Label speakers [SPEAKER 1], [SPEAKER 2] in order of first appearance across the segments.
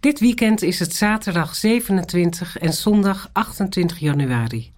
[SPEAKER 1] Dit weekend is het zaterdag 27 en zondag 28 januari.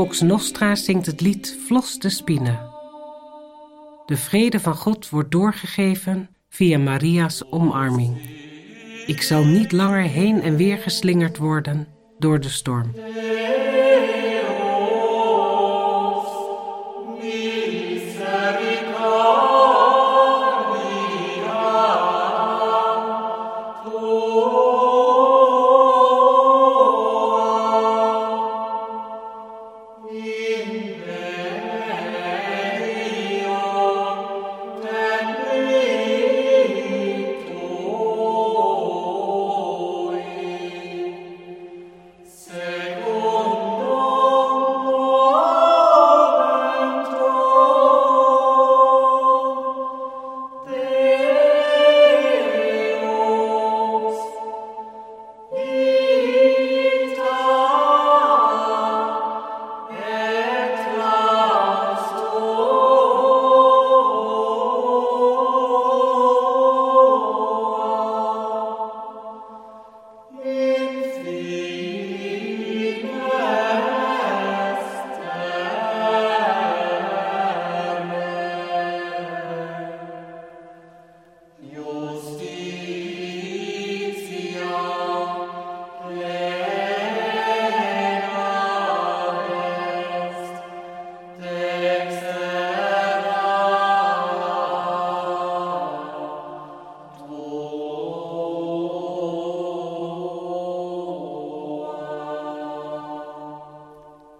[SPEAKER 1] Vox Nostra zingt het lied Vlos de Spine. De vrede van God wordt doorgegeven via Maria's omarming. Ik zal niet langer heen en weer geslingerd worden door de storm.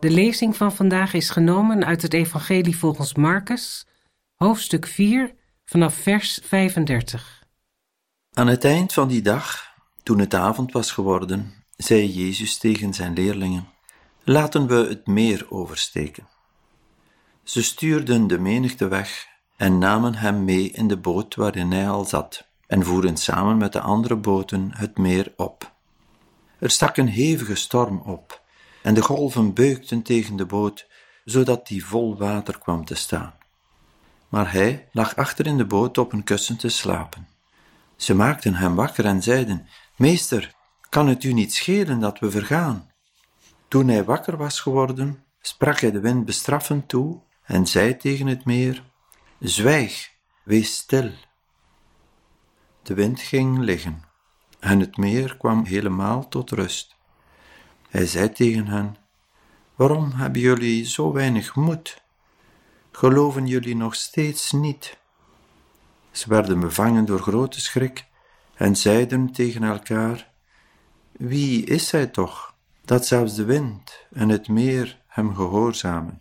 [SPEAKER 1] De lezing van vandaag is genomen uit het Evangelie volgens Marcus, hoofdstuk 4, vanaf vers 35.
[SPEAKER 2] Aan het eind van die dag, toen het avond was geworden, zei Jezus tegen zijn leerlingen: Laten we het meer oversteken. Ze stuurden de menigte weg en namen hem mee in de boot waarin hij al zat, en voeren samen met de andere boten het meer op. Er stak een hevige storm op en de golven beukten tegen de boot, zodat die vol water kwam te staan. Maar hij lag achter in de boot op een kussen te slapen. Ze maakten hem wakker en zeiden: Meester, kan het u niet schelen dat we vergaan? Toen hij wakker was geworden, sprak hij de wind bestraffend toe en zei tegen het meer: Zwijg, wees stil. De wind ging liggen en het meer kwam helemaal tot rust. Hij zei tegen hen: Waarom hebben jullie zo weinig moed? Geloven jullie nog steeds niet? Ze werden bevangen door grote schrik en zeiden tegen elkaar: Wie is hij toch, dat zelfs de wind en het meer hem gehoorzamen?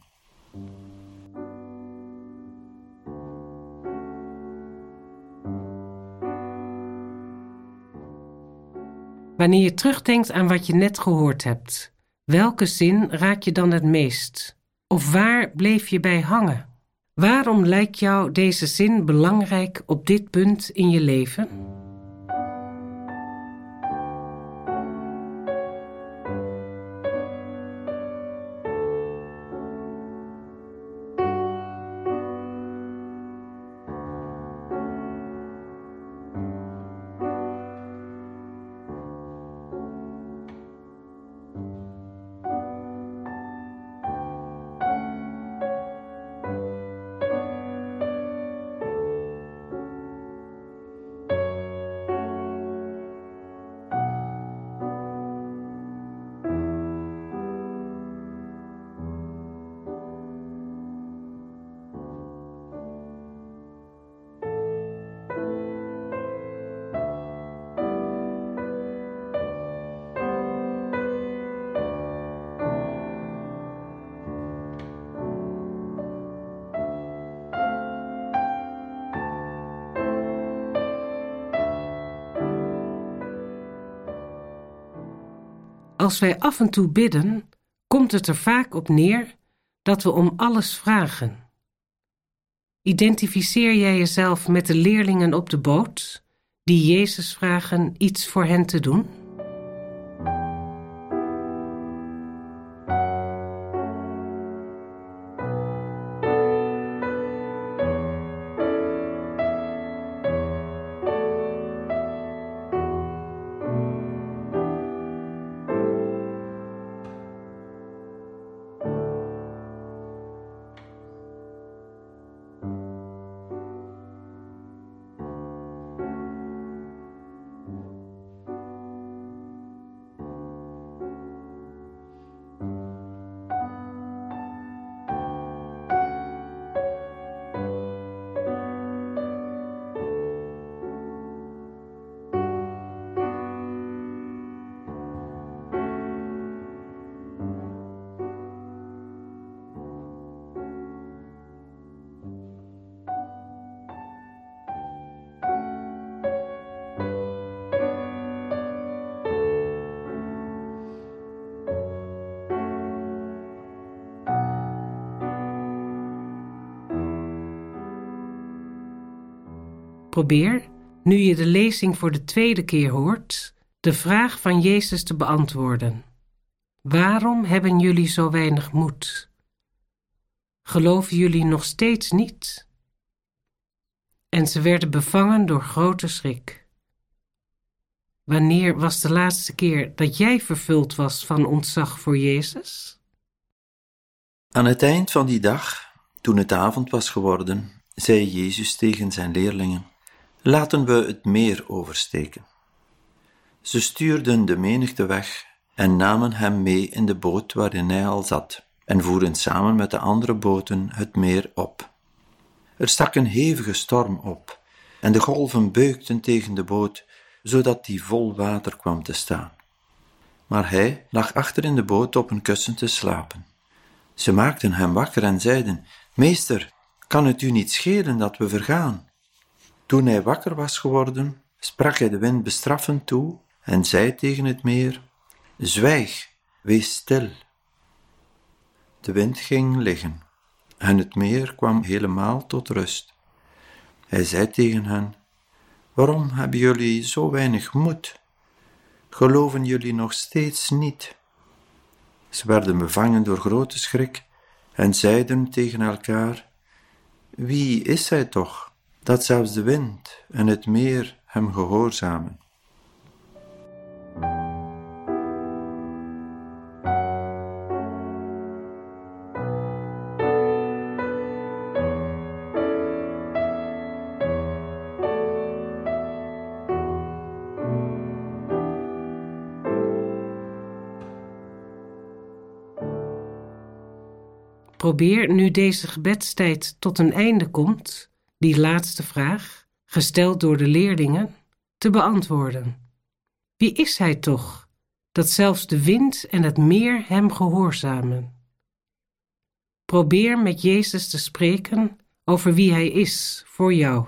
[SPEAKER 1] Wanneer je terugdenkt aan wat je net gehoord hebt, welke zin raak je dan het meest? Of waar bleef je bij hangen? Waarom lijkt jou deze zin belangrijk op dit punt in je leven? Als wij af en toe bidden, komt het er vaak op neer dat we om alles vragen. Identificeer jij jezelf met de leerlingen op de boot die Jezus vragen iets voor hen te doen? Probeer, nu je de lezing voor de tweede keer hoort, de vraag van Jezus te beantwoorden. Waarom hebben jullie zo weinig moed? Geloven jullie nog steeds niet? En ze werden bevangen door grote schrik. Wanneer was de laatste keer dat jij vervuld was van ontzag voor Jezus?
[SPEAKER 2] Aan het eind van die dag, toen het avond was geworden, zei Jezus tegen zijn leerlingen: Laten we het meer oversteken. Ze stuurden de menigte weg en namen hem mee in de boot waarin hij al zat, en voeren samen met de andere boten het meer op. Er stak een hevige storm op, en de golven beukten tegen de boot, zodat die vol water kwam te staan. Maar hij lag achter in de boot op een kussen te slapen. Ze maakten hem wakker en zeiden: Meester, kan het u niet schelen dat we vergaan? Toen hij wakker was geworden, sprak hij de wind bestraffend toe en zei tegen het meer: Zwijg, wees stil. De wind ging liggen en het meer kwam helemaal tot rust. Hij zei tegen hen: Waarom hebben jullie zo weinig moed? Geloven jullie nog steeds niet? Ze werden bevangen door grote schrik en zeiden tegen elkaar: Wie is hij toch? Dat zelfs de wind en het meer hem gehoorzamen.
[SPEAKER 1] Probeer nu deze gebedstijd tot een einde komt die laatste vraag, gesteld door de leerlingen, te beantwoorden. Wie is hij toch, dat zelfs de wind en het meer hem gehoorzamen? Probeer met Jezus te spreken over wie hij is voor jou.